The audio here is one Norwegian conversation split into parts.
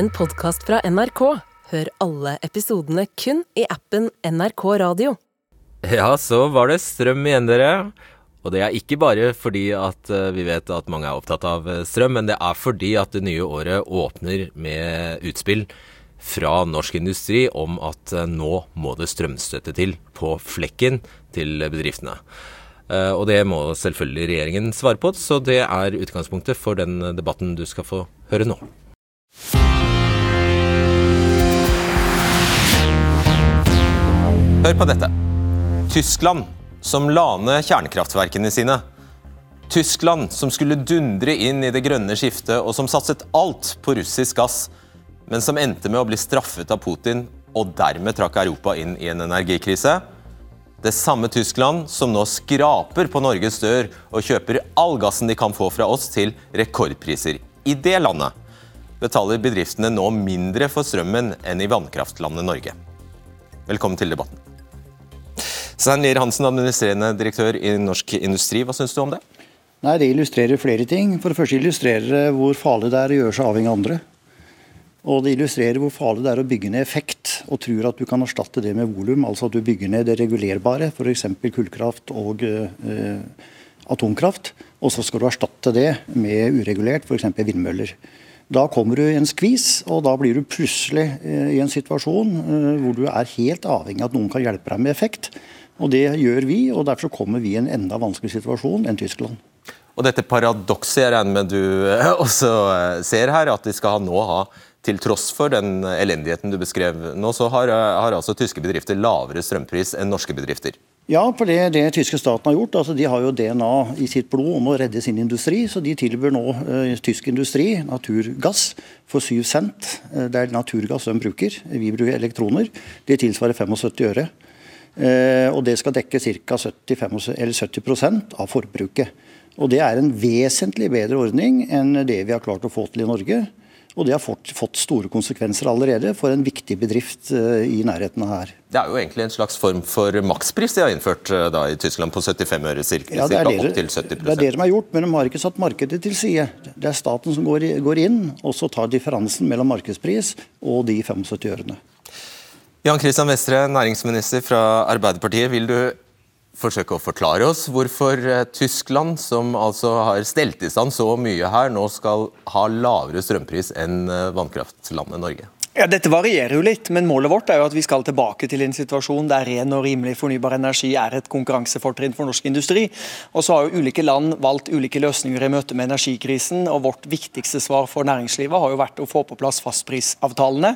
en podkast fra NRK. Hør alle episodene kun i appen NRK Radio. Ja, så var det strøm igjen, dere. Og det er ikke bare fordi at eh, vi vet at mange er opptatt av eh, strøm, men det er fordi at det nye året åpner med utspill fra norsk industri om at eh, nå må det strømstøtte til på flekken til bedriftene. Og det må selvfølgelig regjeringen svare på, så det er utgangspunktet for den debatten du skal få høre nå. Hør på dette. Tyskland som la ned kjernekraftverkene sine. Tyskland som skulle dundre inn i det grønne skiftet, og som satset alt på russisk gass, men som endte med å bli straffet av Putin og dermed trakk Europa inn i en energikrise. Det samme Tyskland som nå skraper på Norges dør og kjøper all gassen de kan få fra oss til rekordpriser. I det landet betaler bedriftene nå mindre for strømmen enn i vannkraftlandet Norge. Velkommen til debatten. Svein Lier Hansen, administrerende direktør i Norsk Industri, hva syns du om det? Nei, Det illustrerer flere ting. For det første illustrerer det hvor farlig det er å gjøre seg avhengig av andre. Og det illustrerer hvor farlig det er å bygge ned effekt og tror at du kan erstatte det med volum. Altså at du bygger ned det regulerbare, f.eks. kullkraft og eh, atomkraft. Og så skal du erstatte det med uregulert, f.eks. vindmøller. Da kommer du i en skvis, og da blir du plutselig eh, i en situasjon eh, hvor du er helt avhengig av at noen kan hjelpe deg med effekt. Og Det gjør vi, og derfor kommer vi i en enda vanskeligere situasjon enn Tyskland. Og dette paradokset jeg regner med du eh, også eh, ser her, at de skal nå ha til tross for den elendigheten du beskrev nå, så har, eh, har altså tyske bedrifter lavere strømpris enn norske bedrifter. Ja, for det, det tyske staten har gjort, altså de har jo DNA i sitt blod om å redde sin industri. Så de tilbyr nå eh, tysk industri naturgass for 7 cent. Det er naturgass de bruker. Vi bruker elektroner. Det tilsvarer 75 øre. Eh, og det skal dekke ca. 70, 70% av forbruket. Og Det er en vesentlig bedre ordning enn det vi har klart å få til i Norge. Og det har fått, fått store konsekvenser allerede for en viktig bedrift uh, i nærheten av her. Det er jo egentlig en slags form for makspris de har innført uh, da, i Tyskland, på 75 øre cirka, ja, det er opp til 70% Det er det de har gjort, men de har ikke satt markedet til side. Det er staten som går, går inn og så tar differansen mellom markedspris og de 75 ørene. Jan Christian Vestre, næringsminister fra Arbeiderpartiet. Vil du forsøke å forklare oss hvorfor eh, Tyskland, som altså har stelt i stand så mye her, nå skal ha lavere strømpris enn eh, vannkraftlandet Norge? Ja, Dette varierer jo litt, men målet vårt er jo at vi skal tilbake til en situasjon der ren og rimelig fornybar energi er et konkurransefortrinn for norsk industri. Og så har jo ulike land valgt ulike løsninger i møte med energikrisen. og Vårt viktigste svar for næringslivet har jo vært å få på plass fastprisavtalene.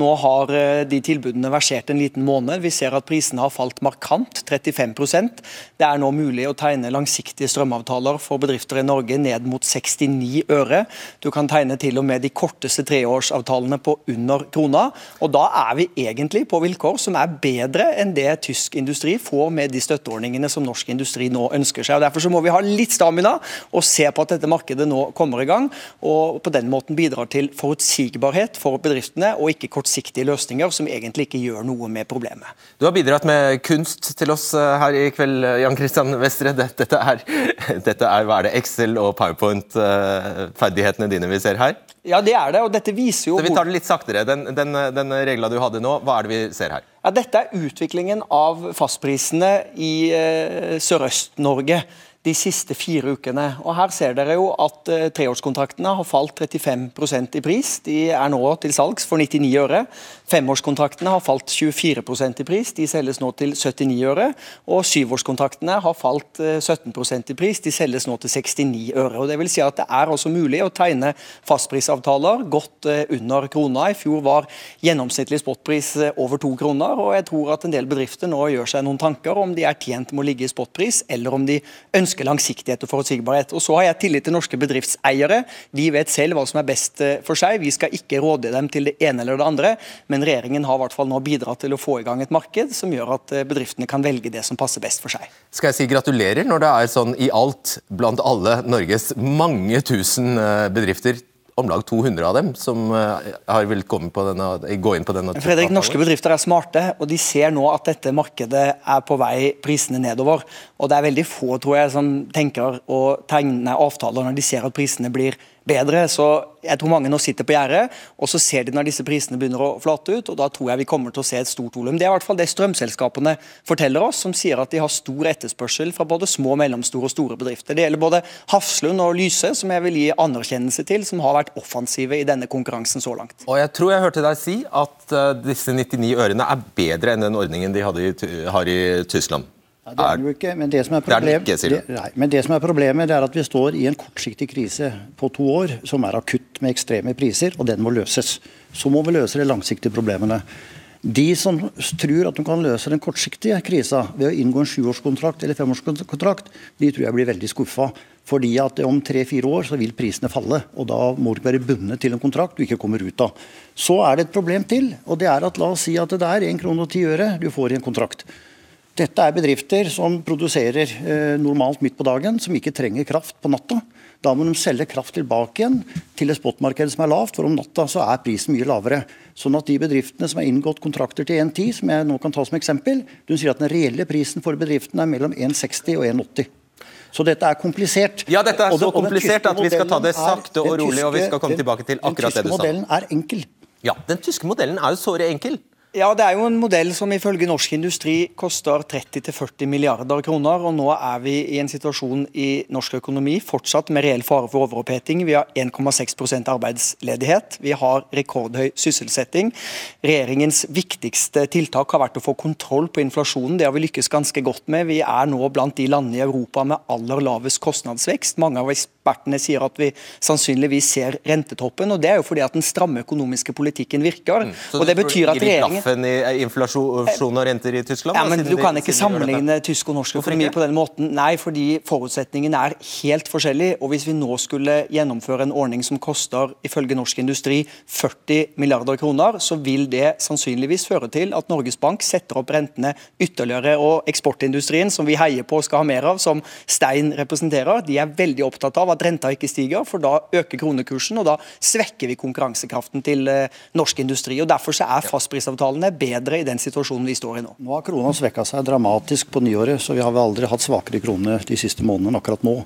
Nå har eh, de tilbudene versert en liten måned. Vi ser at prisene har falt markant, 35% Det er nå mulig å tegne langsiktige strømavtaler for bedrifter i Norge ned mot 69 øre. Du kan tegne til og med de korteste treårsavtalene på under under krona. Og da er vi egentlig på vilkår som er bedre enn det tysk industri får med de støtteordningene som norsk industri nå ønsker seg. Og Derfor så må vi ha litt stamina og se på at dette markedet nå kommer i gang. Og på den måten bidrar til forutsigbarhet for bedriftene, og ikke kortsiktige løsninger som egentlig ikke gjør noe med problemet. Du har bidratt med kunst til oss eh, her i kveld, Jan Christian Vestre. Dette er, dette er hva er det, Excel og PowerPoint-ferdighetene dine vi ser her? Ja, det er det, og dette viser jo Så Vi tar det litt saktere. Den, den, den regla du hadde nå, hva er det vi ser her? Ja, Dette er utviklingen av fastprisene i eh, Sørøst-Norge de siste fire ukene. Og Her ser dere jo at eh, treårskontraktene har falt 35% i pris. De er nå til salgs for 99 øre. Femårskontraktene har falt 24% i pris. De selges nå til 79 øre. Og syvårskontraktene har falt eh, 17% i pris. De selges nå til 69 øre. Og Det vil si at det er også mulig å tegne fastprisavtaler godt eh, under krona. I fjor var gjennomsnittlig spotpris over to kroner. og jeg tror at en del bedrifter nå gjør seg noen tanker om de er tjent med å ligge i spotpris, eller om de ønsker ønsker langsiktighet og forutsigbarhet. Og Så har jeg tillit til norske bedriftseiere. De vet selv hva som er best eh, for seg. Vi skal ikke råde dem til det ene eller det andre, men regjeringen har i hvert fall nå bidratt til å få i gang et marked som gjør at eh, bedriftene kan velge det som passer best for seg. Skal jeg si gratulerer når det er sånn i alt blant alle Norges mange tusen eh, bedrifter om lag 200 av dem som eh, har villet gå inn på denne Fredrik, Norske bedrifter er smarte, og de ser nå at dette markedet er på vei prisene nedover. Og Det er veldig få tror jeg, som tenker å tegne avtaler når de ser at prisene blir bedre. Så jeg tror mange nå sitter på gjerdet, og så ser de når disse prisene begynner å flate ut. og Da tror jeg vi kommer til å se et stort volum. Det er i hvert fall det strømselskapene forteller oss, som sier at de har stor etterspørsel fra både små, mellomstore og store bedrifter. Det gjelder både Hafslund og Lyse, som jeg vil gi anerkjennelse til, som har vært offensive i denne konkurransen så langt. Og jeg tror jeg hørte deg si at uh, disse 99 ørene er bedre enn den ordningen de i, har i Tyskland. Ja, det er det jo ikke, men det, som er problem, det, nei, men det som er problemet, det er at vi står i en kortsiktig krise på to år, som er akutt med ekstreme priser, og den må løses. Så må vi løse de langsiktige problemene. De som tror at de kan løse den kortsiktige krisa ved å inngå en sjuårskontrakt eller femårskontrakt, de tror jeg blir veldig skuffa. Fordi at om tre-fire år så vil prisene falle, og da må du ikke være bundet til en kontrakt du ikke kommer ut av. Så er det et problem til, og det er at la oss si at det er 1 krone og 10 øre du får i en kontrakt. Dette er bedrifter som produserer eh, normalt midt på dagen, som ikke trenger kraft på natta. Da må de selge kraft tilbake igjen til et spotmarked som er lavt, for om natta så er prisen mye lavere. Sånn at de bedriftene som har inngått kontrakter til 1,10, som jeg nå kan ta som eksempel, du sier at den reelle prisen for bedriften er mellom 1,60 og 1,80. Så dette er komplisert. Ja, dette er så komplisert at vi skal ta det sakte og rolig, og vi skal komme tilbake til akkurat det du sa. Den tyske modellen er enkel. Ja, den tyske modellen er jo såre enkel. Ja, Det er jo en modell som ifølge norsk industri koster 30-40 milliarder kroner. og Nå er vi i en situasjon i norsk økonomi fortsatt med reell fare for overoppheting. Vi har 1,6% arbeidsledighet. Vi har rekordhøy sysselsetting. Regjeringens viktigste tiltak har vært å få kontroll på inflasjonen. Det har vi lykkes ganske godt med. Vi er nå blant de landene i Europa med aller lavest kostnadsvekst. Mange av ekspertene sier at vi sannsynligvis ser rentetoppen. og Det er jo fordi at den stramme økonomiske politikken virker. Mm. og det betyr at regjeringen straffen i eh, inflasjon og renter i Tyskland? Ja, men Du kan ikke sammenligne tysk og norsk økonomi på den måten. Nei, fordi forutsetningen er helt forskjellig. Og hvis vi nå skulle gjennomføre en ordning som koster ifølge norsk industri 40 milliarder kroner, så vil det sannsynligvis føre til at Norges Bank setter opp rentene ytterligere. Og eksportindustrien, som vi heier på og skal ha mer av, som Stein representerer, de er veldig opptatt av at renta ikke stiger, for da øker kronekursen, og da svekker vi konkurransekraften til eh, norsk industri. og Derfor så er fastprisavtalene bedre i den situasjonen vi står i nå. Nå har krona svekka seg dramatisk på nyåret, så vi har vel aldri hatt svakere krone de siste månedene enn akkurat nå.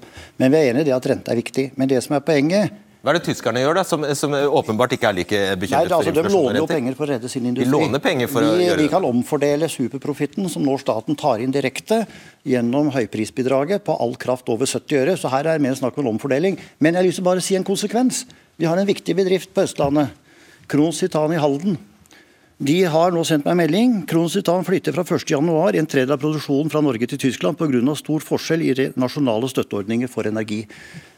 Men vi er enig i det at rente er viktig. Men det som er poenget hva er det tyskerne gjør, da, som, som åpenbart ikke er like bekymret Nei, altså, for inflasjon De låner jo penger for å redde sin industri. De låner penger for de, å gjøre det. Vi kan omfordele superprofitten som nå staten tar inn direkte gjennom høyprisbidraget på all kraft over 70 øre. Så her er det mer snakk om omfordeling. Men jeg vil bare si en konsekvens. Vi har en viktig bedrift på Østlandet. Kronos Titan i Halden. De har nå sendt meg en melding. Kronos Titan flytter fra 1.1 en tredjedel av produksjonen fra Norge til Tyskland pga. stor forskjell i nasjonale støtteordninger for energi.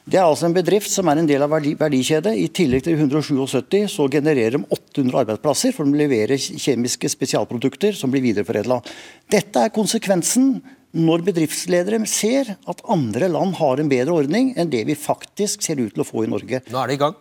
Det er altså en bedrift som er en del av verdi, verdikjedet. I tillegg til 177 så genererer de 800 arbeidsplasser, for de leverer kjemiske spesialprodukter som blir videreforedla. Dette er konsekvensen når bedriftsledere ser at andre land har en bedre ordning enn det vi faktisk ser ut til å få i Norge. Nå er det i gang.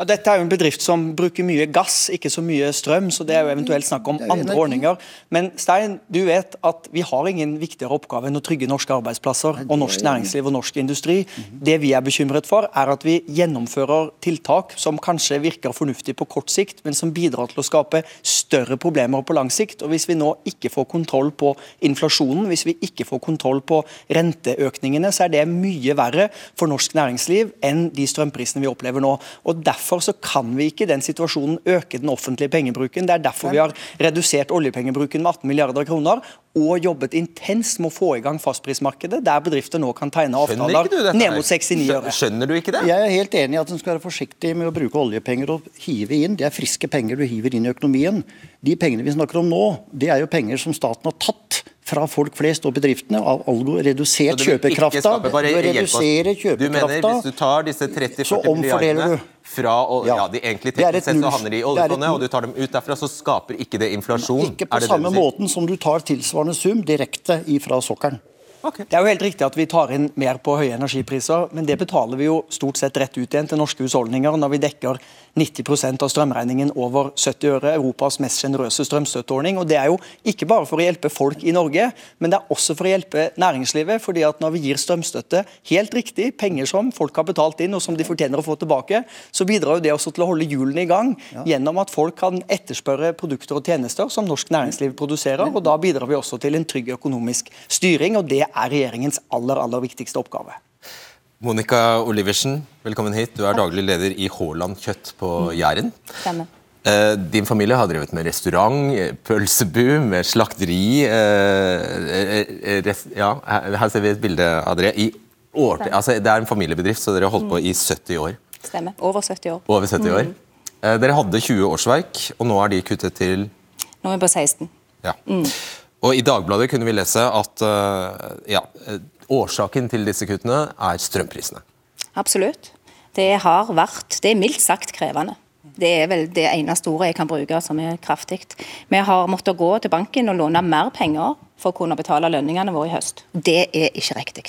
Ja, dette er jo en bedrift som bruker mye gass, ikke så mye strøm. så det er jo eventuelt snakk om andre ordninger. Men Stein, du vet at vi har ingen viktigere oppgave enn å trygge norske arbeidsplasser og norsk næringsliv og norsk industri. Det vi er bekymret for, er at vi gjennomfører tiltak som kanskje virker fornuftig på kort sikt, men som bidrar til å skape større problemer på lang sikt. Og Hvis vi nå ikke får kontroll på inflasjonen, hvis vi ikke får kontroll på renteøkningene, så er det mye verre for norsk næringsliv enn de strømprisene vi opplever nå. Og Derfor Derfor så kan vi ikke i den situasjonen øke den offentlige pengebruken. Det er derfor vi har redusert oljepengebruken med 18 milliarder kroner og jobbet intenst med å få i gang fastprismarkedet, der bedrifter nå kan tegne avtaler ned mot 69 øre. Skjønner du ikke det? Jeg er helt enig i at en skal være forsiktig med å bruke oljepenger og hive inn. Det er friske penger du hiver inn i økonomien. De pengene vi snakker om nå, det er jo penger som staten har tatt fra folk flest og bedriftene. av Algo redusert kjøpekrafta. Du reduserer kjøpekrafta. Du mener hvis du tar disse 30-40 milliardene fra og, ja. de egentlig teknisk sett så havner de i oljefondet, og du tar dem ut derfra, så skaper ikke det inflasjon? Ikke på samme måten som du tar tilsvarende sum direkte ifra sokkelen. Okay. Det er jo helt riktig at vi tar inn mer på høye energipriser, men det betaler vi jo stort sett rett ut igjen til norske husholdninger når vi dekker 90% av strømregningen over 70 øre, Europas mest sjenerøse strømstøtteordning. Og Det er jo ikke bare for å hjelpe folk i Norge, men det er også for å hjelpe næringslivet. fordi at Når vi gir strømstøtte, helt riktig, penger som folk har betalt inn og som de fortjener å få tilbake, så bidrar jo det også til å holde hjulene i gang ja. gjennom at folk kan etterspørre produkter og tjenester som norsk næringsliv produserer. og Da bidrar vi også til en trygg økonomisk styring, og det er regjeringens aller, aller viktigste oppgave. Monica Oliversen, velkommen hit. Du er daglig leder i Haaland kjøtt på Jæren. Stemmer. Eh, Din familie har drevet med restaurant, eh, pølsebu, med slakteri eh, Ja, her ser vi et bilde av dere. I år, altså, det er en familiebedrift, så dere har holdt på i 70 år. Stemmer. Over 70 år. Over 70 år. Eh, Dere hadde 20 årsverk, og nå er de kuttet til Nå er vi på 16. Ja. Og I Dagbladet kunne vi lese at eh, ja, eh, årsaken til disse kuttene er strømprisene. Absolutt. Det har vært Det er mildt sagt krevende. Det er vel det eneste ordet jeg kan bruke som er kraftig. Vi har måttet gå til banken og låne mer penger for å kunne betale lønningene våre i høst. Det er ikke riktig.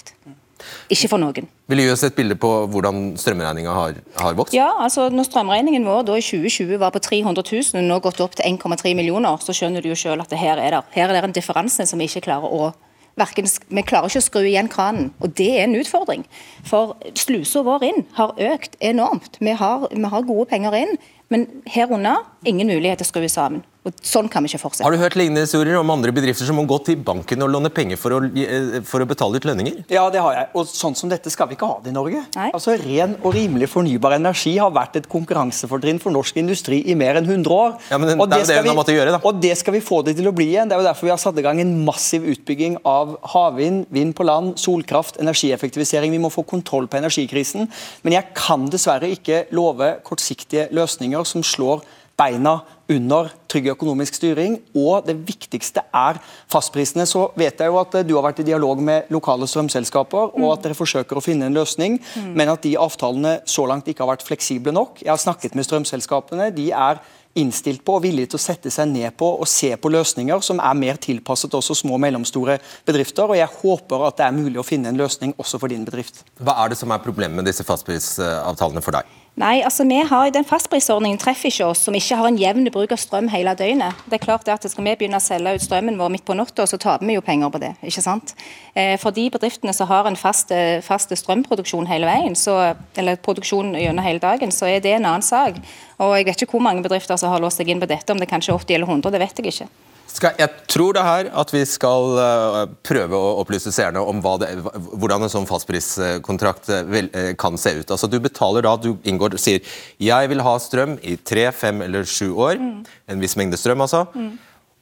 Ikke for noen. Vil du gi oss et bilde på hvordan strømregninga har, har vokst? Ja, altså Når strømregningen vår da i 2020 var på 300 000, nå gått opp til 1,3 millioner, så skjønner du jo selv at det her er der. Her er det en differanse som vi ikke klarer å hverken, Vi klarer ikke å skru igjen kranen, og det er en utfordring. For slusa vår inn har økt enormt. Vi har, vi har gode penger inn, men herunder ingen mulighet til å skru sammen. Og Sånn kan vi ikke fortsette. Har du hørt lignende historier om andre bedrifter som må gå til banken og låne penger for å, eh, for å betale ut lønninger? Ja, det har jeg. Og sånn som dette skal vi ikke ha det i Norge. Nei. Altså, Ren og rimelig fornybar energi har vært et konkurransefortrinn for norsk industri i mer enn 100 år. Ja, men det- Og det er jo det vi, gjøre, da. Og det skal vi få det til å bli igjen. Det er jo derfor vi har satt i gang en massiv utbygging av havvind, vind på land, solkraft, energieffektivisering. Vi må få kontroll på energikrisen. Men jeg kan dessverre ikke love kortsiktige løsninger som slår beina under trygg økonomisk styring. Og det viktigste er fastprisene. Så vet jeg jo at eh, du har vært i dialog med lokale strømselskaper, og at dere forsøker å finne en løsning, men at de avtalene så langt ikke har vært fleksible nok. Jeg har snakket med strømselskapene. de er innstilt på og villige til å sette seg ned på og se på løsninger som er mer tilpasset også små og mellomstore bedrifter. og Jeg håper at det er mulig å finne en løsning også for din bedrift. Hva er det som er problemet med disse fastprisavtalene for deg? Nei, altså vi har, Den fastprisordningen treffer ikke oss som ikke har en jevn bruk av strøm hele døgnet. Det er klart det at Skal vi begynne å selge ut strømmen vår midt på natta, så taper vi jo penger på det. ikke sant? Eh, for de bedriftene som har en fast, fast strømproduksjon hele veien, så, eller produksjon gjennom hele dagen, så er det en annen sak. Og Jeg vet ikke hvor mange bedrifter som har låst seg inn på dette, om det er kanskje 80 eller 100, det vet jeg ikke. Skal, jeg tror det her at vi skal eh, prøve å opplyse seerne om det, hvordan en sånn fastpriskontrakt eh, eh, kan se ut. Altså Du betaler da, du inngår sier jeg vil ha strøm i tre, fem eller sju år. En viss mengde strøm, altså.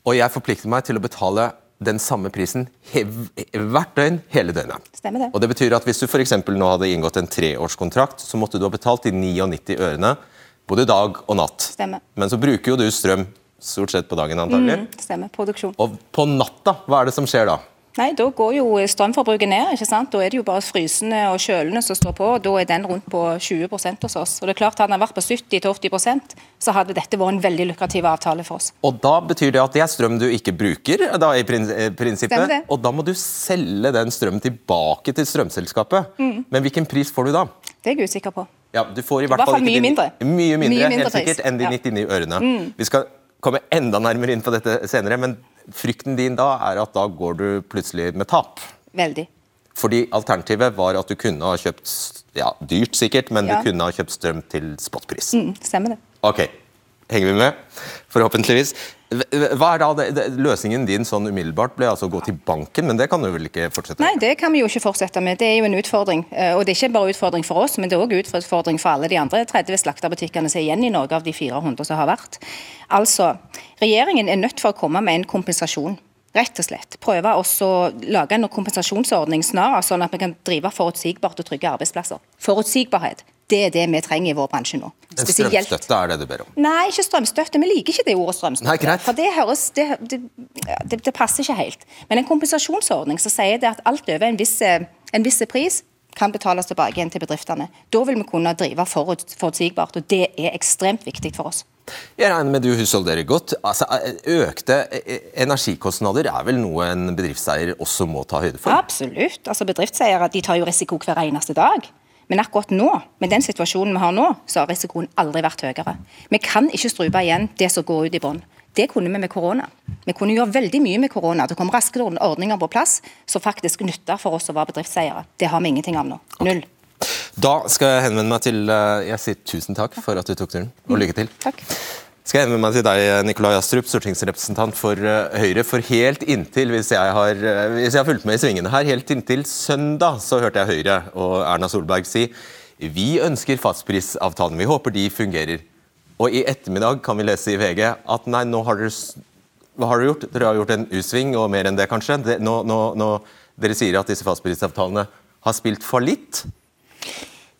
Og jeg forplikter meg til å betale den samme prisen hvert døgn hele døgnet. Stemmer det. Og det betyr at Hvis du for nå hadde inngått en treårskontrakt, så måtte du ha betalt de 99 ørene både dag og natt. Stemmer. Men så bruker jo du strøm stort sett på dagen, antagelig. Stemmer. Produksjon. Og på natta, hva er det som skjer da? Nei, Da går jo strømforbruket ned. ikke sant? Da er det jo bare frysene og kjølene som står på. og Da er den rundt på 20% hos oss. Og det er klart Hadde den vært på 70-80% så hadde dette vært en veldig lukrativ avtale for oss. Og da betyr det at det er strøm du ikke bruker, da i eh, prinsippet. Og da må du selge den strømmen tilbake til strømselskapet. Mm. Men hvilken pris får du da? Det er jeg usikker på. Ja, du får i hvert fall mye de- mindre. Mye mindre, Mye mindre helt pris. sikkert, enn de Ja. Mm. Vi skal komme enda nærmere inn på dette senere, men frykten din da er at da går du plutselig med tap. Veldig. Fordi alternativet var at du kunne ha kjøpt, ja, dyrt sikkert, men Ja. du kunne ha kjøpt strøm til spotpris. Mm, stemmer det. Ok, henger vi med? Forhåpentligvis. Hva er da det, det, Løsningen din sånn umiddelbart ble altså å gå til banken, men det kan du vel ikke fortsette med? Nei, det kan vi jo ikke fortsette med. Det er jo en utfordring. Eh, Og det er ikke bare utfordring for oss, men det er òg utfordring for alle de andre 30 slakterbutikkene som er igjen i Norge av de 400 som har vært. Altså, regjeringen er nødt for å komme med en kompensasjon. Rett og slett. Prøve å lage en kompensasjonsordning snarere, sånn at vi kan drive forutsigbart og trygge arbeidsplasser. Forutsigbarhet. Det er det vi trenger i vår bransje nå. En strømstøtte er det du ber om. Nei, ikke strømstøtte. Vi liker ikke det ordet strømstøtte. Nei, greit. For det høres det, det, det, det passer ikke helt. Men en kompensasjonsordning som sier det at alt over en viss, en viss pris kan betales tilbake igjen til bedriftene. Da vil vi kunne drive forut, forutsigbart, og det er ekstremt viktig for oss. Jeg regner med du husholderer godt. Altså, økte eh, energikostnader er vel noe en bedriftseier også må ta høyde for? Absolutt. Altså Bedriftseiere tar jo risiko hver eneste dag. Men akkurat nå, med den situasjonen vi har nå, så har risikoen aldri vært høyere. Vi kan ikke strupe igjen det som går ut i bånn. Det kunne vi med korona. Vi kunne gjøre veldig mye med korona. Det kom raske ordninger på plass som faktisk nytter for oss å være bedriftseiere. Det har vi ingenting av nå. Null. Da skal jeg henvende meg til eh, Jeg sier tusen takk for at du tok turen, og lykke til. Takk. skal jeg henvende meg til deg, Nikolai Astrup, stortingsrepresentant for uh, Høyre. For helt inntil, hvis jeg, har, hvis jeg har fulgt med i svingene her, helt inntil søndag så hørte jeg Høyre og Erna Solberg si vi ønsker fastprisavtalen. Vi håper de fungerer. Og i ettermiddag kan vi lese i VG at nei, nå har dere hva har dere gjort? Dere har gjort en U-sving og mer enn det, kanskje. Nå, nå, nå, dere sier at disse fastprisavtalene har spilt fallitt.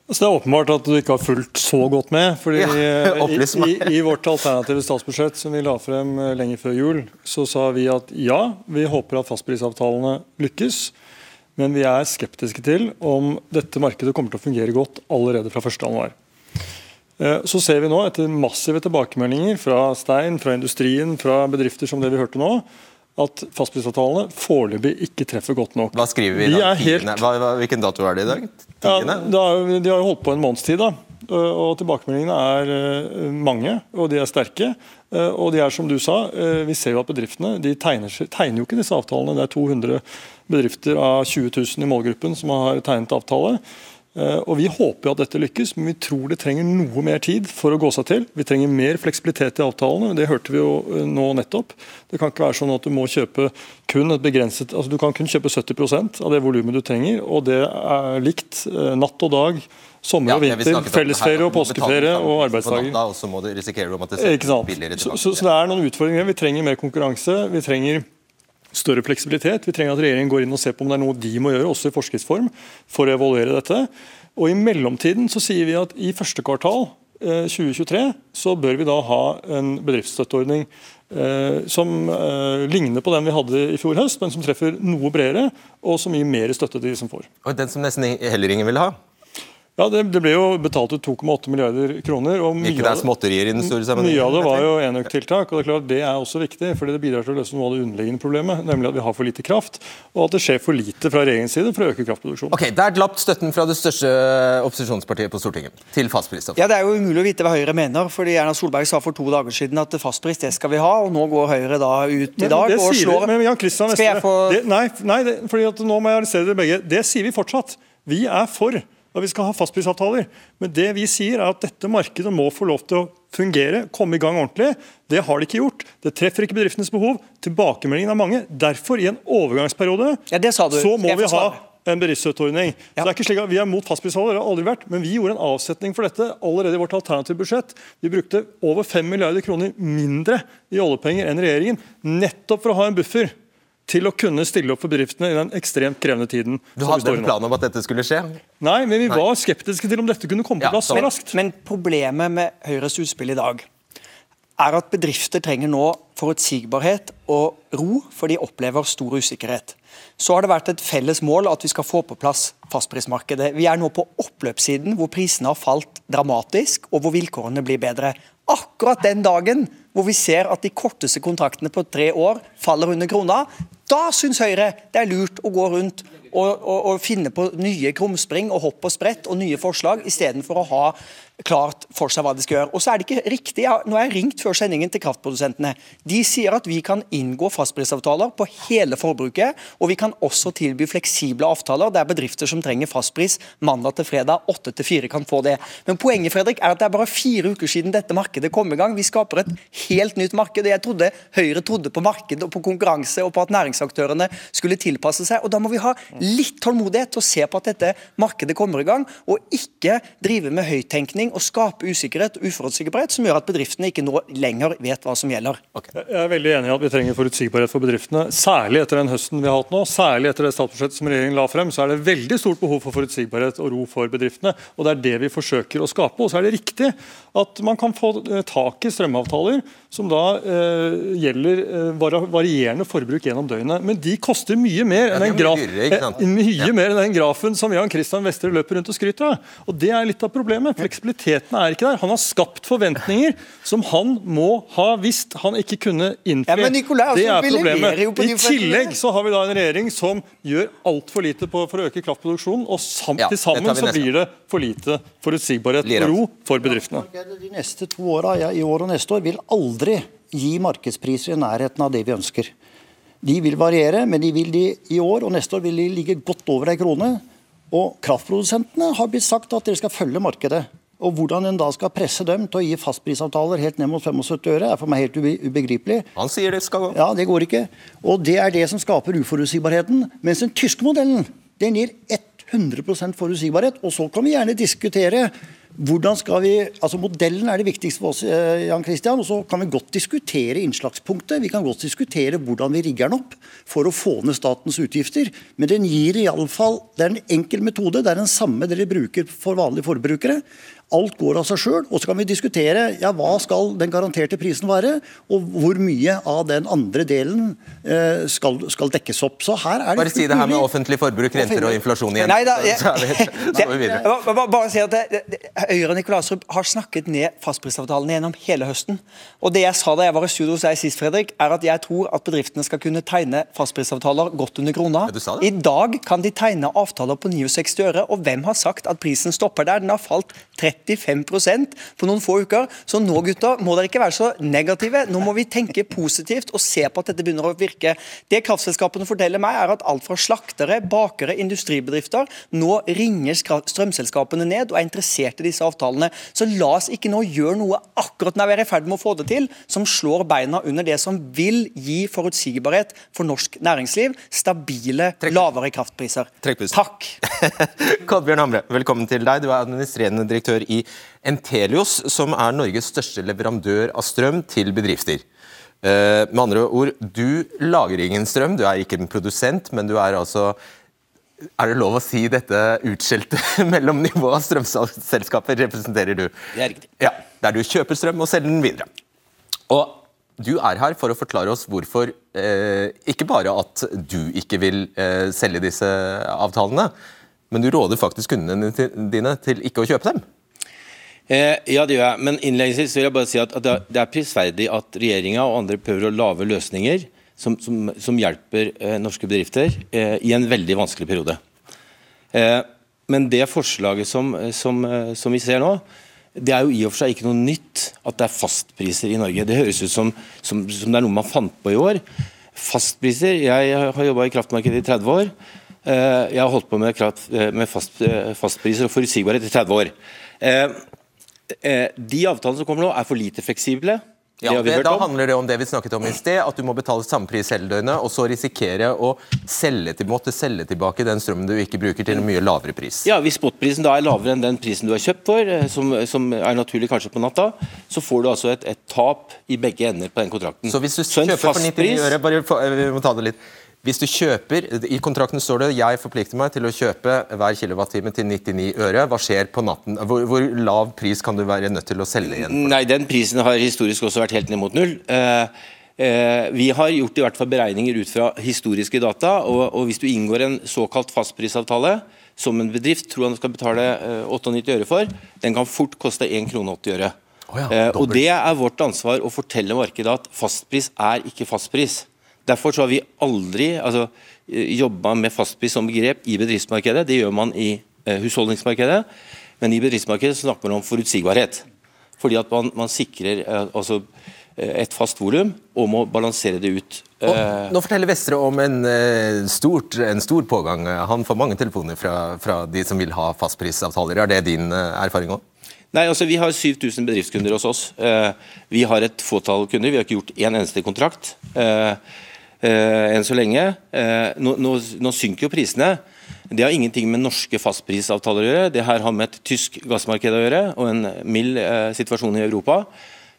Så Det er åpenbart at du ikke har fulgt så godt med. fordi ja, i, i, i, vårt alternative statsbudsjett som vi la frem eh, lenge før jul, så sa vi at ja, vi håper at fastprisavtalene lykkes. Men vi er skeptiske til om dette markedet kommer til å fungere godt allerede fra 1.1. Eh, så ser vi nå, etter massive tilbakemeldinger fra Stein, fra industrien, fra bedrifter som det vi hørte nå, at fastprisavtalene foreløpig ikke treffer godt nok. Hva skriver vi da? Helt... Hva, hva, hvilken dato er det i dag? Ja, er, de har jo holdt på en måneds tid. da. Og Tilbakemeldingene er eh, mange, og de er sterke. Eh, og de er som du sa, eh, vi ser jo at bedriftene de tegner, tegner jo ikke disse avtalene. Det er 200 bedrifter av 20 000 i målgruppen som har tegnet avtale. Eh, og Vi håper at dette lykkes, men vi tror det trenger noe mer tid for å gå seg til. Vi trenger mer fleksibilitet i avtalene, det hørte vi jo eh, nå nettopp. Det kan ikke være sånn at du må kjøpe kun et begrenset, altså du kan kun kjøpe 70% av det volumet du trenger, og det er likt eh, natt og dag. Sommer og vinter, ja, fellesferie og påskeferie og arbeidsdager. Og så må du risikere at det ser billigere tilbake. Så, så, så det er noen utfordringer. Vi trenger mer konkurranse. Vi trenger større fleksibilitet. Vi trenger at regjeringen går inn og ser på om det er noe de må gjøre, også i forskriftsform, for å evaluere dette. Og I mellomtiden så sier vi at i første kvartal 2023 eh, så bør vi da ha en bedriftsstøtteordning eh, som eh, ligner på den vi hadde i fjor høst, men som treffer noe bredere, og som gir mer støtte til de som får. Og Den som nesten heller ingen vil ha? Ja, det, det, ble jo betalt ut 2,8 milliarder kroner. og Ikke det er småtterier i den store sammenhengen? Mye av det var jo enøktiltak. og Det er klart det er også viktig, fordi det bidrar til å løse noe av det underliggende problemet, nemlig at vi har for lite kraft, og at det skjer for lite fra regjeringens side for å øke kraftproduksjonen. Ok, Der glapp støtten fra det største opposisjonspartiet på Stortinget til fastpris. Ja, Det er jo umulig å vite hva Høyre mener, fordi Erna Solberg sa for to dager siden at fastpris det skal vi ha, og nå går Høyre da ut i dag og slår men Jan Kristian Vestre, få... Nei, nei det, fordi at nå må jeg arrestere dere begge. Det sier vi fortsatt. Vi er for da vi skal ha fastprisavtaler. Men det vi sier er at dette markedet må få lov til å fungere, komme i gang ordentlig. Det har de ikke gjort. Det treffer ikke bedriftenes behov. Tilbakemeldingen er mange. Derfor, i en overgangsperiode, ja, så må vi ha en bedriftsstøtteordning. Ja. Så det er ikke slik at Vi er mot fastprisavtaler, det har aldri vært, men vi gjorde en avsetning for dette allerede i vårt alternative budsjett. Vi brukte over 5 milliarder kroner mindre i oljepenger enn regjeringen, nettopp for å ha en buffer til å kunne stille opp for bedriftene i den ekstremt krevende tiden. Du hadde en plan om at dette skulle skje? Nei, men vi var skeptiske til om dette kunne komme på plass så raskt. Men, men problemet med Høyres utspill i dag er at bedrifter trenger nå forutsigbarhet og ro, for de opplever stor usikkerhet. Så har det vært et felles mål at vi skal få på plass fastprismarkedet. Vi er nå på oppløpssiden, hvor prisene har falt dramatisk, og hvor vilkårene blir bedre. Akkurat den dagen hvor vi ser at de korteste kontraktene på tre år faller under krona, da syns Høyre det er lurt å gå rundt og, og, og finne på nye krumspring og hopp og sprett og nye forslag, istedenfor å ha klart for seg hva de skal gjøre. Og så er det ikke riktig, Nå har jeg ringt før sendingen til kraftprodusentene. De sier at vi kan inngå fastprisavtaler på hele forbruket, og vi kan også tilby fleksible avtaler der bedrifter som trenger fastpris mandag til fredag, åtte til fire kan få det. Men poenget Fredrik, er at det er bare fire uker siden dette markedet kom i gang. Vi skaper et helt nytt marked. Jeg trodde Høyre trodde på markedet og på konkurranse og på at næringsaktørene skulle tilpasse seg. og Da må vi ha litt tålmodighet til å se på at dette markedet kommer i gang, og ikke drive med høyttenkning og skape usikkerhet og uforutsigbarhet som gjør at bedriftene ikke nå lenger vet hva som gjelder. Okay. Jeg er veldig enig i at vi trenger forutsigbarhet for bedriftene. Særlig etter den høsten vi har hatt nå, særlig etter det statsbudsjettet som regjeringen la frem, så er det veldig stort behov for forutsigbarhet og ro for bedriftene. og Det er det vi forsøker å skape. Og så er det riktig at man kan få tak i strømavtaler som da eh, gjelder eh, varierende forbruk gjennom døgnet. Men de koster mye mer enn den, graf eh, mye ja. mer enn den grafen som Jan Christian Vestre løper rundt og skryter av. Og Det er litt av problemet. Fleksibiliteten er ikke der. Han har skapt forventninger som han må ha visst han ikke kunne innfri. Ja, Nicolai, det er problemet. I tillegg så har vi da en regjering som gjør altfor lite på, for å øke kraftproduksjonen, og sam ja, til sammen så blir det for lite forutsigbarhet og ro for bedriftene. De neste to åra, ja, i år og neste år, vil aldri aldri gi markedspriser i nærheten av det vi ønsker. De vil variere, men de vil de i år og neste år vil de ligge godt over ei krone. Og kraftprodusentene har blitt sagt at dere skal følge markedet. Og Hvordan en da skal presse dem til å gi fastprisavtaler helt ned mot 75 øre, er for meg helt ubegripelig. Han sier det skal gå. Ja, Det går ikke. Og Det er det som skaper uforutsigbarheten. Mens den tyske modellen den gir 100% forutsigbarhet. Og så kan vi gjerne diskutere hvordan skal vi, altså Modellen er det viktigste for oss, eh, Jan Christian, og så kan vi godt diskutere innslagspunktet. Vi kan godt diskutere hvordan vi rigger den opp for å få ned statens utgifter. Men den gir i alle fall, det er en enkel metode. Det er den samme dere bruker for vanlige forbrukere. Alt går av seg sjøl. Og så kan vi diskutere ja, hva skal den garanterte prisen være, og hvor mye av den andre delen eh, skal, skal, dekkes opp. Så her er det Bare si det her med offentlig forbruk, renter og inflasjon igjen. Nei, da, jeg, så er vi, videre. Bare, bare si at det, det, Høyre og Nikolai Astrup har snakket ned fastprisavtalene gjennom hele høsten. Og det jeg sa da jeg var i studio hos deg sist, Fredrik, er at jeg tror at bedriftene skal kunne tegne fastprisavtaler godt under krona. I dag kan de tegne avtaler på 69 øre, og hvem har sagt at prisen stopper der? Den har falt 30 35 på noen få uker. Så nå gutta, må dere ikke være så negative. Nå må vi tenke positivt og se på at dette begynner å virke. Det kraftselskapene forteller meg, er at alt fra slaktere, bakere, industribedrifter nå ringer strømselskapene ned og er interessert i disse avtalene. Så la oss ikke nå gjøre noe akkurat når vi er i ferd med å få det til, som slår beina under det som vil gi forutsigbarhet for norsk næringsliv. Stabile, lavere kraftpriser. Takk. Kolbjørn Hamre, velkommen til deg. Du er administrerende direktør i Entelios, som er Norges største leverandør av strøm til bedrifter. Uh, med andre ord, du lager ingen strøm, du er ikke en produsent, men du er altså er det lov å si dette utskjelte mellomnivået av strømselskaper representerer du? Det er riktig. Ja, Der du kjøper strøm og selger den videre. Og du er her for å forklare oss hvorfor eh, ikke bare at du ikke vil eh, selge disse avtalene, men du råder faktisk kundene dine til ikke å kjøpe dem. Eh, ja, det gjør jeg. Men innledningsvis vil jeg bare si at, at det er prisverdig at regjeringa og andre prøver å lage løsninger som, som, som hjelper eh, norske bedrifter eh, i en veldig vanskelig periode. Eh, men det forslaget som, som, eh, som, vi ser nå, det er jo i og for seg ikke noe nytt at det er fastpriser i Norge. Det høres ut som, som det er noe man fant på i år. Fastpriser Jeg har jobba i kraftmarkedet i 30 år. Eh, jeg har holdt på med, kraft, med fast, fastpriser og forutsigbarhet i 30 år. Eh, de avtalene som kommer nå, er for lite fleksible. Ja, det, da handler det om det vi snakket om i sted, at du må betale samme pris hele døgnet, og så risikere å selge til, måtte selge tilbake den strømmen du ikke bruker, til en mye lavere pris. Ja, Hvis spotprisen da er lavere enn den prisen du har kjøpt for, eh, som, som er naturlig kanskje på natta, så får du altså et, et, tap i begge ender på den kontrakten. Så hvis du så kjøper for 99 øre, bare for, eh, vi må ta det litt hvis du kjøper, I kontrakten står det jeg forplikter meg til å kjøpe hver kilowattime til 99 øre. Hva skjer på natten? Hvor, hvor, lav pris kan du være nødt til å selge igjen? Nei, Den prisen har historisk også vært helt ned mot null. Eh, eh, vi har gjort i hvert fall beregninger ut fra historiske data. og, og Hvis du inngår en såkalt fastprisavtale som en bedrift tror han skal betale eh, 98 øre for, den kan fort koste 1 krone 80 øre. Oh ja, og Det er vårt ansvar å fortelle markedet at fastpris er ikke fastpris. Derfor så har vi aldri altså, eh, jobba med fastpris som begrep i bedriftsmarkedet. Det gjør man i eh, husholdningsmarkedet. Men i bedriftsmarkedet snakker man om forutsigbarhet. Fordi at man, man sikrer eh, altså, et fast volum og må balansere det ut. Og, nå forteller Vestre om en, stort, en, stor pågang. Han får mange telefoner fra, fra de som vil ha fastprisavtaler. Er det din erfaring òg? Nei, altså Vi har 7000 bedriftskunder hos oss. Vi har et fåtall kunder. Vi har ikke gjort én eneste kontrakt enn så lenge. Eh, nå, nå, nå, synker jo prisene. Det har ingenting med norske fastprisavtaler å gjøre. Det her har med et tysk gassmarked å gjøre og en mild eh, situasjon i Europa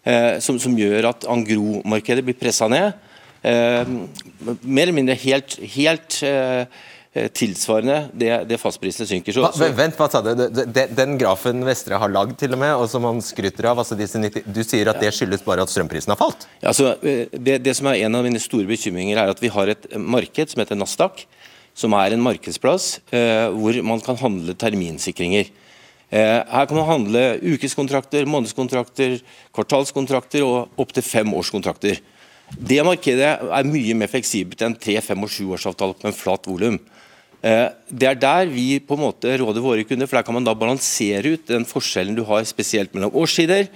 eh, som, som, gjør at Angro-markedet blir pressa ned. Eh, mer eller mindre helt, helt eh, Eh, tilsvarende det, det fastprisene synker. Så, hva, Vent, hva sa du? Den grafen Vestre har lagd, til og med, og som han skryter av, altså disse 90, du sier at det skyldes bare at strømprisen har falt? Ja, altså, eh, det, det, som er En av mine store bekymringer er at vi har et marked som heter Nasdaq, som er en markedsplass eh, hvor man kan handle terminsikringer. Eh, her kan man handle ukeskontrakter, månedskontrakter, kvartalskontrakter og opptil fem årskontrakter. Det markedet er mye mer fleksibelt enn tre, fem og sjuårsavtaler på en flat volum. Eh, det er der vi på en måte råder våre kunder, for der kan man da balansere ut den forskjellen du har spesielt mellom årssider,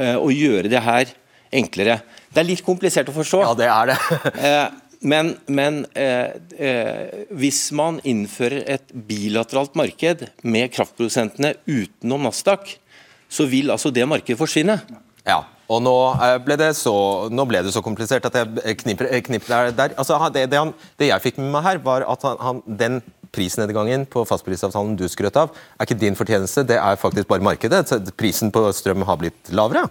eh, og gjøre det her enklere. Det er litt komplisert å forstå. Ja, det er det. Eh, men, men eh, eh, hvis man innfører et bilateralt marked med kraftprodusentene utenom Nasdaq, så vil altså det markedet forsvinne. Ja, og nå eh, ble det så, ble det så komplisert at jeg knipper, knipper der. Altså, det, det, han, det, jeg fikk med meg her, var at han, han, den prisnedgangen på fastprisavtalen du skrøt av, er ikke din fortjeneste, det er faktisk bare markedet. Prisen på strøm har blitt lavere.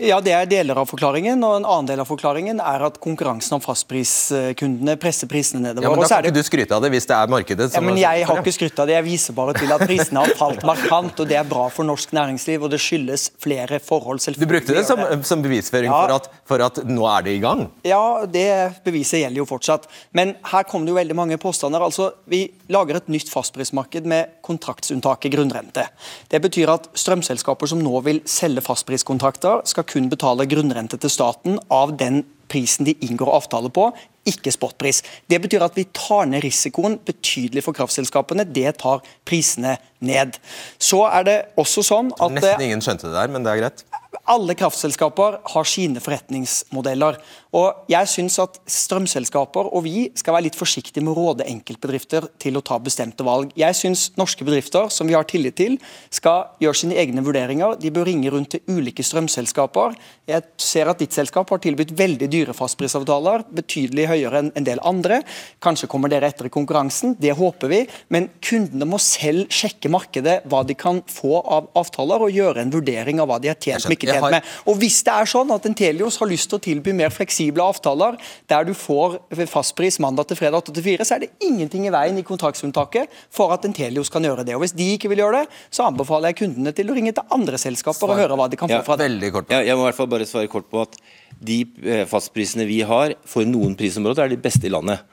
Ja, Det er deler av forklaringen. og En annen del av forklaringen er at konkurransen om fastpriskundene presser prisene nedover. Ja, men Da kan ikke du skryte av det hvis det er markedet som ja, men Jeg har ikke skrytt av det, jeg viser bare til at prisene har falt markant. og Det er bra for norsk næringsliv, og det skyldes flere forhold. Du brukte det som, som bevisføring ja. for, at, for, at, nå er det i gang? Ja, det beviset gjelder jo fortsatt. Men her kommer det jo veldig mange påstander. Altså, Vi lager et nytt fastprismarked med kontraktsunntaket grunnrente. Det betyr at strømselskaper som nå vil selge fastpriskontrakter, skal kun betale grunnrente til staten av den prisen de inngår avtale på, ikke spotpris. Det betyr at vi tar ned risikoen betydelig for kraftselskapene. Det tar prisene ned. Så er det også sånn at Nesten ingen skjønte det der, men det er greit. Alle kraftselskaper har sine forretningsmodeller. Og jeg synes at Strømselskaper og vi skal være litt forsiktige med å råde enkeltbedrifter til å ta bestemte valg. Jeg synes norske bedrifter som vi har tillit til, skal gjøre sine egne vurderinger. De bør ringe rundt til ulike strømselskaper. Jeg ser at ditt selskap har tilbudt veldig dyre fastprisavtaler, betydelig høyere enn en del andre. Kanskje kommer dere etter i konkurransen, det håper vi. Men kundene må selv sjekke markedet, hva de kan få av avtaler, og gjøre en vurdering av hva de har tjent med ikke tjent med. Og Hvis det er sånn at Entelios har lyst til å tilby mer fleksible avtaler, der du får fastpris mandag til fredag 8 til 4, så er det ingenting i veien i kontraktsunntaket for at Entelios kan gjøre det. Og Hvis de ikke vil gjøre det, så anbefaler jeg kundene til å ringe til andre selskaper Svar. og høre hva de kan få fra det. Ja, jeg må i hvert fall bare svare kort på at de eh, fastprisene vi har for noen prisområder, er de beste i landet.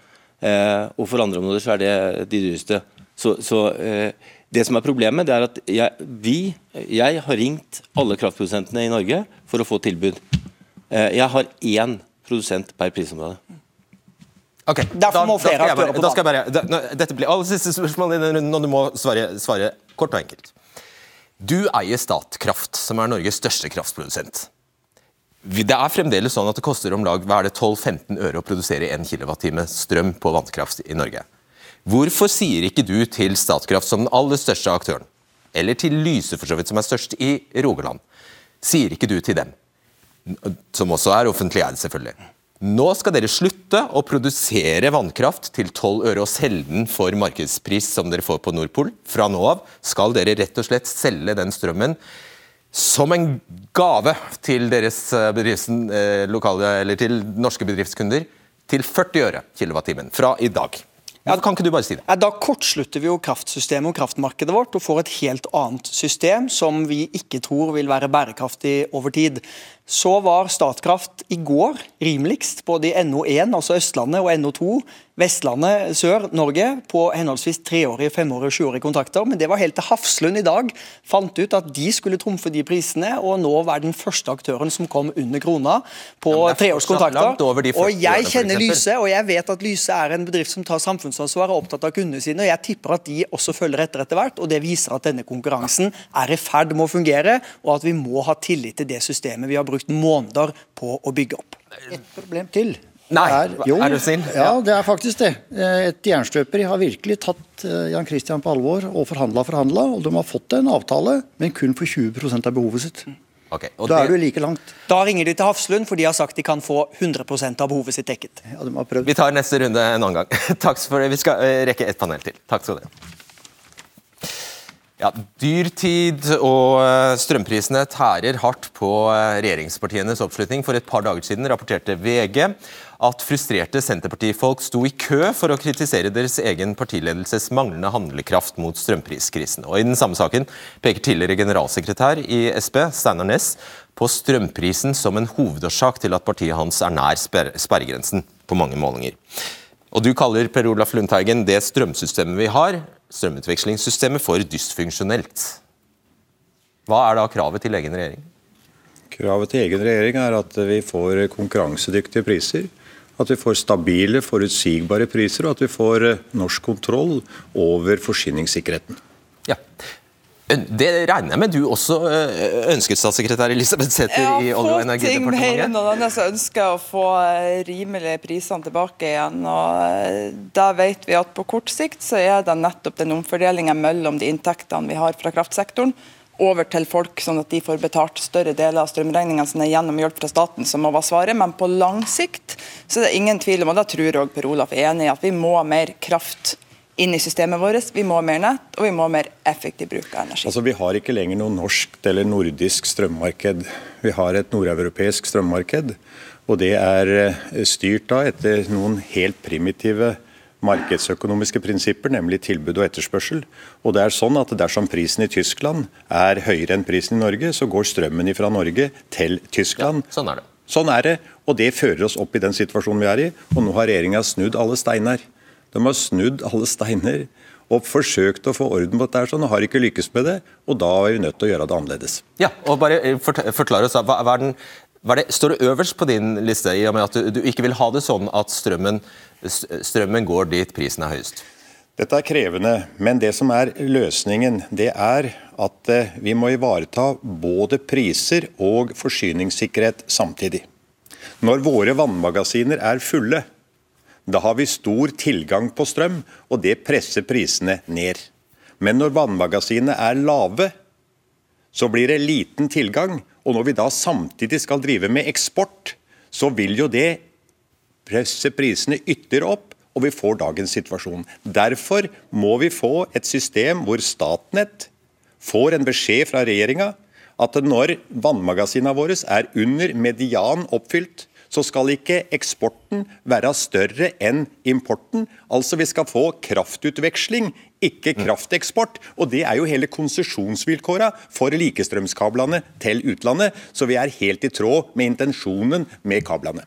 Eh, og for andre områder så er det de dyreste. Så, så eh, det som er Problemet det er at jeg, vi, jeg har ringt alle kraftprodusentene i Norge for å få tilbud. Eh, jeg har én produsent per prisområde. Ok, Derfor må flere aktører på banen. Dette blir aller siste spørsmål og du må svare, svare kort og enkelt. Du eier Statkraft, som er Norges største kraftprodusent. Det er fremdeles sånn at det koster om lag 12-15 øre å produsere 1 kWt strøm på vannkraft i Norge. Hvorfor sier ikke du til Statkraft som den aller største aktøren, eller til Lyse for så vidt, som er størst i Rogaland, sier ikke du til dem, som også er offentlig eid selvfølgelig, nå skal dere slutte å produsere vannkraft til 12 øre og selge den for markedspris som dere får på Nordpol. Fra nå av skal dere rett og slett selge den strømmen som en gave til deres eh, eh, lokale, eller til norske bedriftskunder til 40 øre kilowattimen fra i dag. Ja, kan ikke du bare si det? Da kortslutter vi jo kraftsystemet og kraftmarkedet vårt og får et helt annet system som vi ikke tror vil være bærekraftig over tid. Så var Statkraft i går rimeligst både i NO1, altså Østlandet, og NO2 Vestlandet Sør-Norge på henholdsvis treårige, femårige og sjuårige kontrakter. Men det var helt til Hafslund i dag fant ut at de skulle trumfe de prisene, og nå være den første aktøren som kom under krona på ja, treårskontrakter. Og jeg kjenner Lyse, og jeg vet at Lyse er en bedrift som tar samfunnsansvar og er opptatt av kundene sine. og Jeg tipper at de også følger etter etter hvert, og det viser at denne konkurransen er i ferd med å fungere, og at vi må ha tillit til det systemet vi har brukt måneder på å bygge opp. Et problem til. Nei, er, jo, er du snill? Ja, det er faktisk det. Et jernstøperi har virkelig tatt eh, Jan Christian på alvor og forhandla og forhandla, og de har fått en avtale, men kun for 20 av behovet sitt. Okay, da det... er du like langt. Da ringer de til Hafslund, for de har sagt de kan få 100 av behovet sitt dekket. Ja, de har prøvd. Vi tar neste runde en annen gang. Takk for det. Vi skal eh, rekke ett panel til. Takk skal dere ha. Ja, Dyrtid og eh, strømprisene tærer hardt på regjeringspartienes oppslutning. For et par dager siden rapporterte VG at frustrerte Senterpartifolk sto i kø for å kritisere deres egen partiledelses manglende handlekraft mot strømpriskrisen. Og I den samme saken peker tidligere generalsekretær i Sp, Steinar Næss, på strømprisen som en hovedårsak til at partiet hans er nær sperregrensen på mange målinger. Og Du kaller Per Olaf Lundteigen det strømsystemet vi har, strømutvekslingssystemet, for dysfunksjonelt. Hva er da kravet til egen regjering? Kravet til egen regjering er at vi får konkurransedyktige priser at vi får stabile, forutsigbare priser, og at vi får norsk kontroll over forsyningssikkerheten. Ja. Det regner jeg med du også ønsket, statssekretær Elisabeth Sæther i Olje- og energidepartementet? Ja, få ting mer enn noen andre som ønsker å få rimelige prisene tilbake igjen. og Da vet vi at på kort sikt så er det nettopp den omfordelingen mellom de inntektene vi har fra kraftsektoren over til folk, sånn at de får betalt større deler av strømregningene sine gjennom hjelp fra staten, som må være svaret. Men på lang sikt så er det ingen tvil om, og da tror jeg Per Olaf er enig i, at vi må ha mer kraft inn i systemet vårt. Vi må ha mer nett, og vi må ha mer effektiv bruk av energi. Altså, Vi har ikke lenger noe norsk eller nordisk strømmarked. Vi har et nordeuropeisk strømmarked. Og det er eh, styrt da etter noen helt primitive markedsøkonomiske prinsipper, nemlig tilbud og etterspørsel. Og det er sånn at Dersom prisen i Tyskland er høyere enn prisen i Norge, så går strømmen fra Norge til Tyskland. Ja, sånn er det. Sånn er det, og det fører oss opp i den situasjonen vi er i. Og nå har regjeringa snudd alle steiner. De har snudd alle steiner og forsøkt å få orden på dette, sånn, og har ikke lykkes med det. Og da er vi nødt til å gjøre det annerledes. Ja, og bare forklare oss, hva, hva den, hva det, Står det øverst på din liste, i og med at du, du ikke vil ha det sånn at strømmen, strømmen går dit prisen er høyest? Dette er krevende, men det som er løsningen, det er at eh, vi må ivareta både priser og forsyningssikkerhet samtidig. Når våre vannmagasiner er fulle, da har vi stor tilgang på strøm, og det presser prisene ned. Men når vannmagasinene er lave, så blir det liten tilgang. Og når vi da samtidig skal drive med eksport, så vil jo det presse prisene ytterligere opp, og vi får dagens situasjon. Derfor må vi få et system hvor Statnett får en beskjed fra regjeringa at når vannmagasinene våre er under median oppfylt, så skal ikke eksporten være større enn importen. Altså vi skal få kraftutveksling, ikke krafteksport. Og det er jo hele konsesjonsvilkåra for likestrømskablene til utlandet. Så vi er helt i tråd med intensjonen med kablene.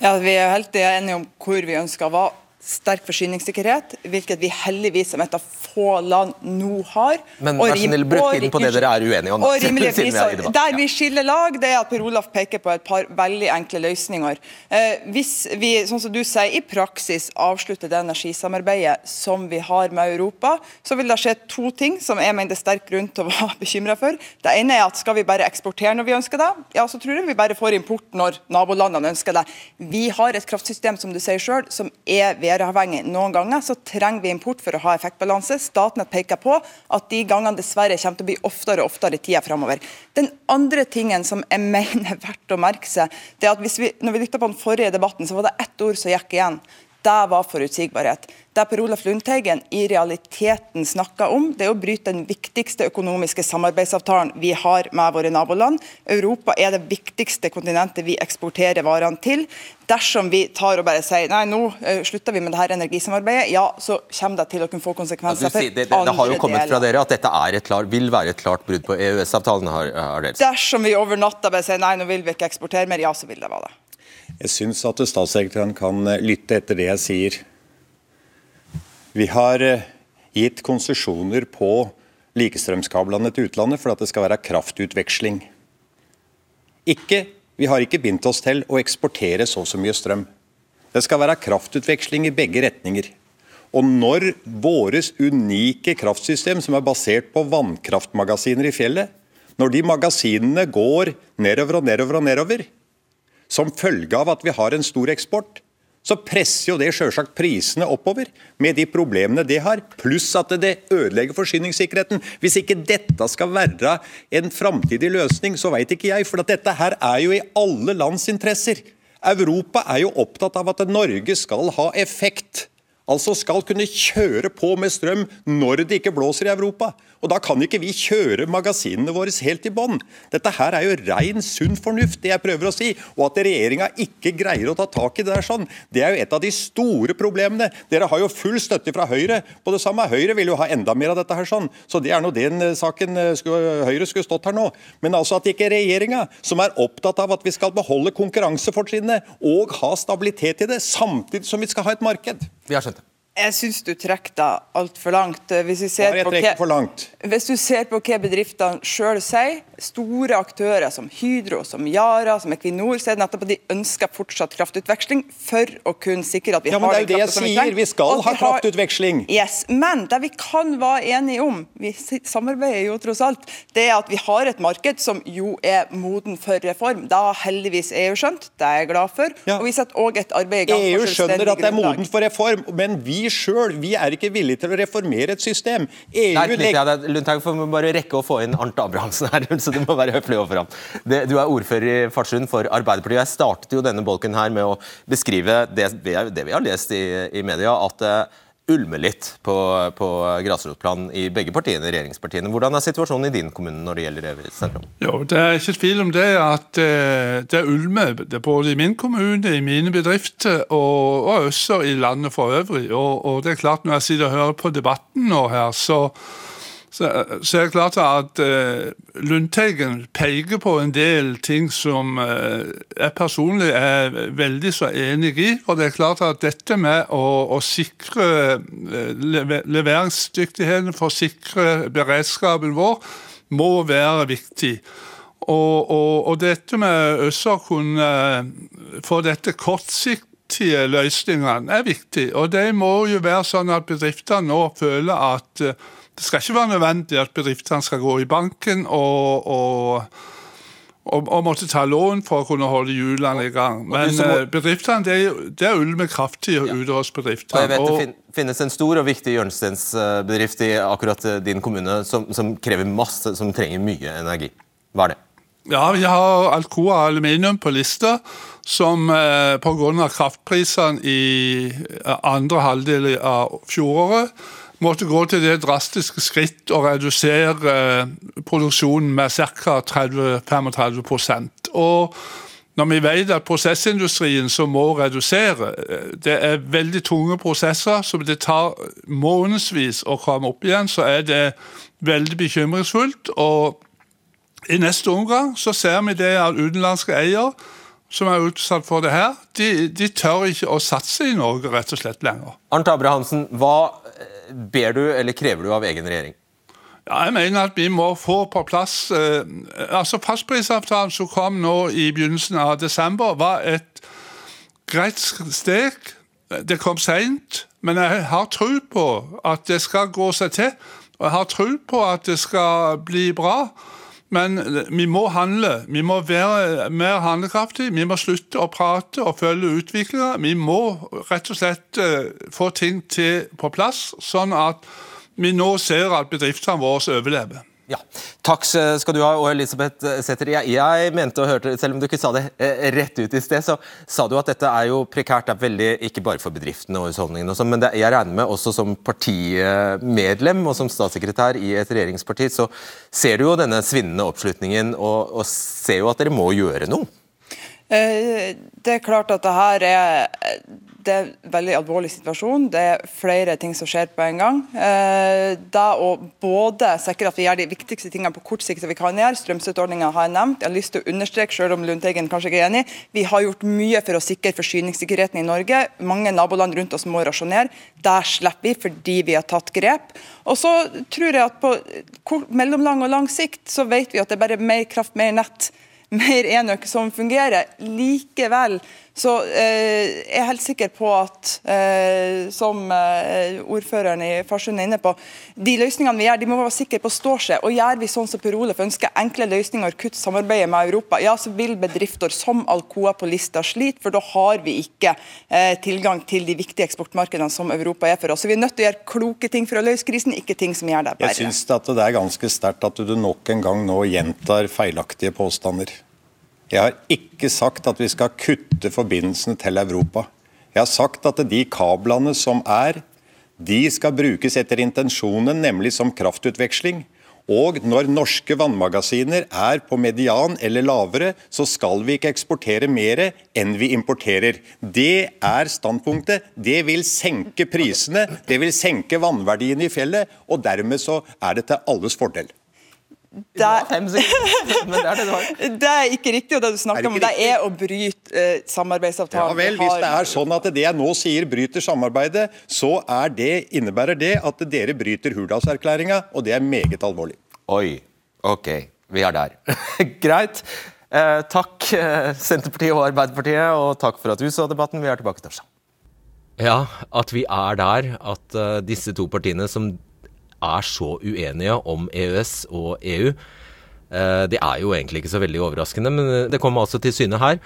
Ja, Vi er helt enige om hvor vi ønsker å være. Sterk forsyningssikkerhet, hvilket vi heldigvis som et av få land nå har. Men Og vær så snill, bruk tiden på det dere er uenige om, Og rimelige er priser. Der vi skiller lag, det er at Per Olaf peker på et par veldig enkle løsninger. Eh, hvis vi, sånn som du sier, i praksis avslutter det energisamarbeidet som vi har med Europa, så vil det skje to ting som jeg mener det er sterk grunn til å være bekymra for. Det ene er at skal vi bare eksportere når vi ønsker det, ja, så tror jeg vi bare får import når nabolandene ønsker det. Vi har et kraftsystem som du sier selv, som er væravhengig. Noen ganger så trenger vi import for å ha effektbalanse. Statnett peker på at de gangene dessverre kommer til å bli oftere og oftere i tida framover. Den andre tingen som jeg mener er verdt å merke seg, det er at vi, når vi lytta på den forrige debatten, så var det ett ord som gikk igjen. Det var forutsigbarhet. Det Per Olaf Lundteigen i realiteten snakker om, det er å bryte den viktigste økonomiske samarbeidsavtalen vi har med våre naboland. Europa er det viktigste kontinentet vi eksporterer varene til. Dersom vi tar og bare sier nei, nå eh, slutter vi med det her energisamarbeidet, ja, så kommer det til å kunne få konsekvenser for sier, det, det, har jo andre kommet fra dere at dette er et klar, vil være et klart brudd på EØS-avtalen. har, har dere. Dersom vi over natta bare sier nei, nå vil vi ikke eksportere mer, ja, så vil det være det. Jeg syns at statssekretæren kan eh, lytte etter det jeg sier. Vi har eh, gitt konsesjoner på likestrømskablene til utlandet for at det skal være kraftutveksling. Ikke, vi har ikke bindt oss til å eksportere så og så mye strøm. Det skal være kraftutveksling i begge retninger. Og når våres unike kraftsystem, som er basert på vannkraftmagasiner i fjellet, når de magasinene går nedover og nedover og nedover, som følge av at vi har en stor eksport, så presser jo det selvsagt prisene oppover, med de problemene det har, pluss at det ødelegger forsyningssikkerheten. Hvis ikke dette skal være en framtidig løsning, så veit ikke jeg. For dette her er jo i alle lands interesser. Europa er jo opptatt av at Norge skal ha effekt. Altså skal kunne kjøre på med strøm når det ikke blåser i Europa. Og Da kan ikke vi kjøre magasinene våre helt i bånn. Dette her er jo ren sunn fornuft, det jeg prøver å si. Og at regjeringa ikke greier å ta tak i det der sånn, det er jo et av de store problemene. Dere har jo full støtte fra Høyre på det samme. Høyre vil jo ha enda mer av dette her sånn. Så det er nå den eh, saken eh, Høyre skulle stått her nå. Men altså at ikke regjeringa, som er opptatt av at vi skal beholde konkurransefortrinnet og ha stabilitet i det, samtidig som vi skal ha et marked. Vi har skjønt det. Jeg syns du trekker deg altfor langt. Hvis Hva for langt? Hvis du ser på hva bedriftene sjøl sier, store aktører som Hydro, som Yara, som Equinor, så er det nettopp at de ønsker fortsatt kraftutveksling for å kunne sikre at vi Ja, har det er jo det jeg kraften som sier. trenger, Vi skal ha kraftutveksling. har-. Yes, Men det vi kan være enige om, vi samarbeider jo tross alt, det er at vi har et marked som jo er moden for reform. Det har heldigvis EU skjønt, det er jeg glad for. Og vi setter òg et arbeid i gang EU skjønner at det er moden for reform, men vi sjøl er ikke villige til å reformere et system. EU Der knytter jeg deg, Lundteigen får vi bare rekke å få inn Arnt Abrahamsen her, så du må være høflig overfor ham. Det, du er ordfører i Farsund for Arbeiderpartiet. Jeg startet jo denne bolken her med å beskrive det, det vi har lest i, i media, at det ulmer litt på, på grasrotplan i begge partiene, regjeringspartiene. Hvordan er situasjonen i din kommune når det gjelder Evje sentrum? Jo, Det er ikke tvil om det at eh, det er ulme det er både i min kommune, i mine bedrifter og, og også i landet for øvrig. Og, og det er klart Når jeg sitter og hører på debatten nå her, så, så, så er det klart at uh, Lundteigen peker på en del ting som uh, jeg personlig er veldig så enig i. Og det er klart at dette med å, å sikre eh, leve- leveringsdyktigheten, for å sikre beredskapen vår, må være viktig. Og, og, og dette med også å kunne få dette kortsiktige løsningene er viktig. Og det må jo være sånn at bedriftene nå føler at eh, det skal ikke være nødvendig at bedriftene skal gå i banken og, og, og, og måtte ta lån for å kunne holde hjulene i gang. Men må- eh, bedriftene, det det er ulmer kraftig ute hos Og jeg vet Og- Det finnes en stor og viktig hjørnestensbedrift i akkurat eh, din kommune som, som krever masse, som trenger mye energi. Hva er det? Ja, vi har Alcoa Aluminium på lista, som eh, pga. kraftprisene i eh, andre halvdel av fjoråret måtte gå til det drastiske skritt å redusere eh, produksjonen med ca. 30-35% Og når vi vet at prosessindustrien som må redusere, eh, det er veldig tunge prosesser som det tar månedsvis å komme opp igjen, så er det veldig bekymringsfullt. og i neste omgang så ser vi det at utenlandske eier som er utsatt for det her, de, de tør ikke å satse i Norge rett og slett lenger. Arnt Abrahamsen, hva eh, ber du eller krever du av egen regjering? Ja, jeg mener at vi må få på plass eh, altså Fastprisavtalen som kom nå i begynnelsen av desember, var et greit steg. Det kom seint, men jeg har tro på at det skal gå seg til. Og jeg har tro på at det skal bli bra. Men vi må handle. Vi må være mer handlekraftige. Vi må slutte å prate og følge utviklinga. Vi må rett og slett eh, få ting til på plass, sånn at vi nå ser at bedriftene våre overlever. Ja, Takk skal du ha, og Elisabeth Sæther. Jeg, jeg mente og hørte, selv om du ikke sa det eh, rett ut i sted, så sa du at dette er jo prekært. Det er veldig, ikke bare for bedriftene og husholdningene, og sånt, men det, jeg regner med også som partimedlem og som statssekretær i et regjeringsparti, så ser du jo denne svinnende oppslutningen og, og ser jo at dere må gjøre noe. Eh, Det er klart at det her er det er en veldig alvorlig situasjon. Det er flere ting som skjer på en gang. Da Det å både sikre at vi gjør de viktigste tingene på kort sikt som vi kan gjøre, strømstøtteordninga har jeg nevnt. Jeg har lyst til å understreke, selv om Lundteigen kanskje ikke er enig, vi har gjort mye for å sikre forsyningssikkerheten i Norge. Mange naboland rundt oss må rasjonere. Der slipper vi fordi vi har tatt grep. Og så tror jeg at på mellomlang og lang sikt så vet vi at det er bare mer kraft, mer nett mer enøk som fungerer. Likevel så eh, er helt sikker på at, eh, som eh, ordføreren i Farsund er inne på, de løsningene vi gjør, de må være sikre på står seg. Og gjør vi sånn som Per Olef ønsker, enkle løsninger, kutt samarbeidet med Europa, ja, så vil bedrifter som Alcoa på lista slite, for da har vi ikke eh, tilgang til de viktige eksportmarkedene som Europa er for oss. Så vi er nødt til å gjøre kloke ting for å løse krisen, ikke ting som gjør det Jeg verre. syns det er ganske sterkt at du nok en gang nå gjentar feilaktige påstander. Jeg har ikke sagt at vi skal kutte forbindelsene til Europa. Jeg har sagt at de kablene som er, de skal brukes etter intensjonen, nemlig som kraftutveksling. Og når norske vannmagasiner er på median eller lavere, så skal vi ikke eksportere mer enn vi importerer. Det er standpunktet. Det vil senke prisene, det vil senke vannverdiene i fjellet, og dermed så er det til alles fordel. Det er, ikke riktig, og det du snakker Er om, det er å bryte eh, Ja vel, Hvis det er sånn at det jeg nå sier bryter samarbeidet, så er det, innebærer det at dere bryter Hurdalserklæringa, og det er meget alvorlig. Oi, ok. Vi er der. Greit. Eh, takk eh, Senterpartiet og Arbeiderpartiet, og takk for at du så debatten. Vi er tilbake torsdag. Ja, at vi er der at uh, disse to partiene som er så uenige om EØS og EU, uh, det er jo egentlig ikke så veldig overraskende, men det kommer altså til syne her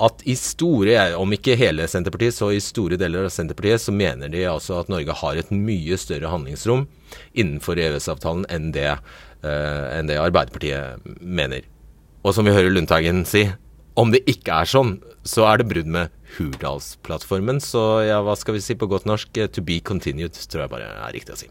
at i store, om ikke hele Senterpartiet, så i store deler av Senterpartiet, så mener de altså at Norge har et mye større handlingsrom innenfor EØS-avtalen enn, uh, enn det Arbeiderpartiet mener. Og som vi hører Lundteigen si, om det ikke er sånn, så er det brudd med Hurdalsplattformen. Så ja, hva skal vi si på godt norsk? To be continued, tror jeg bare er riktig å si.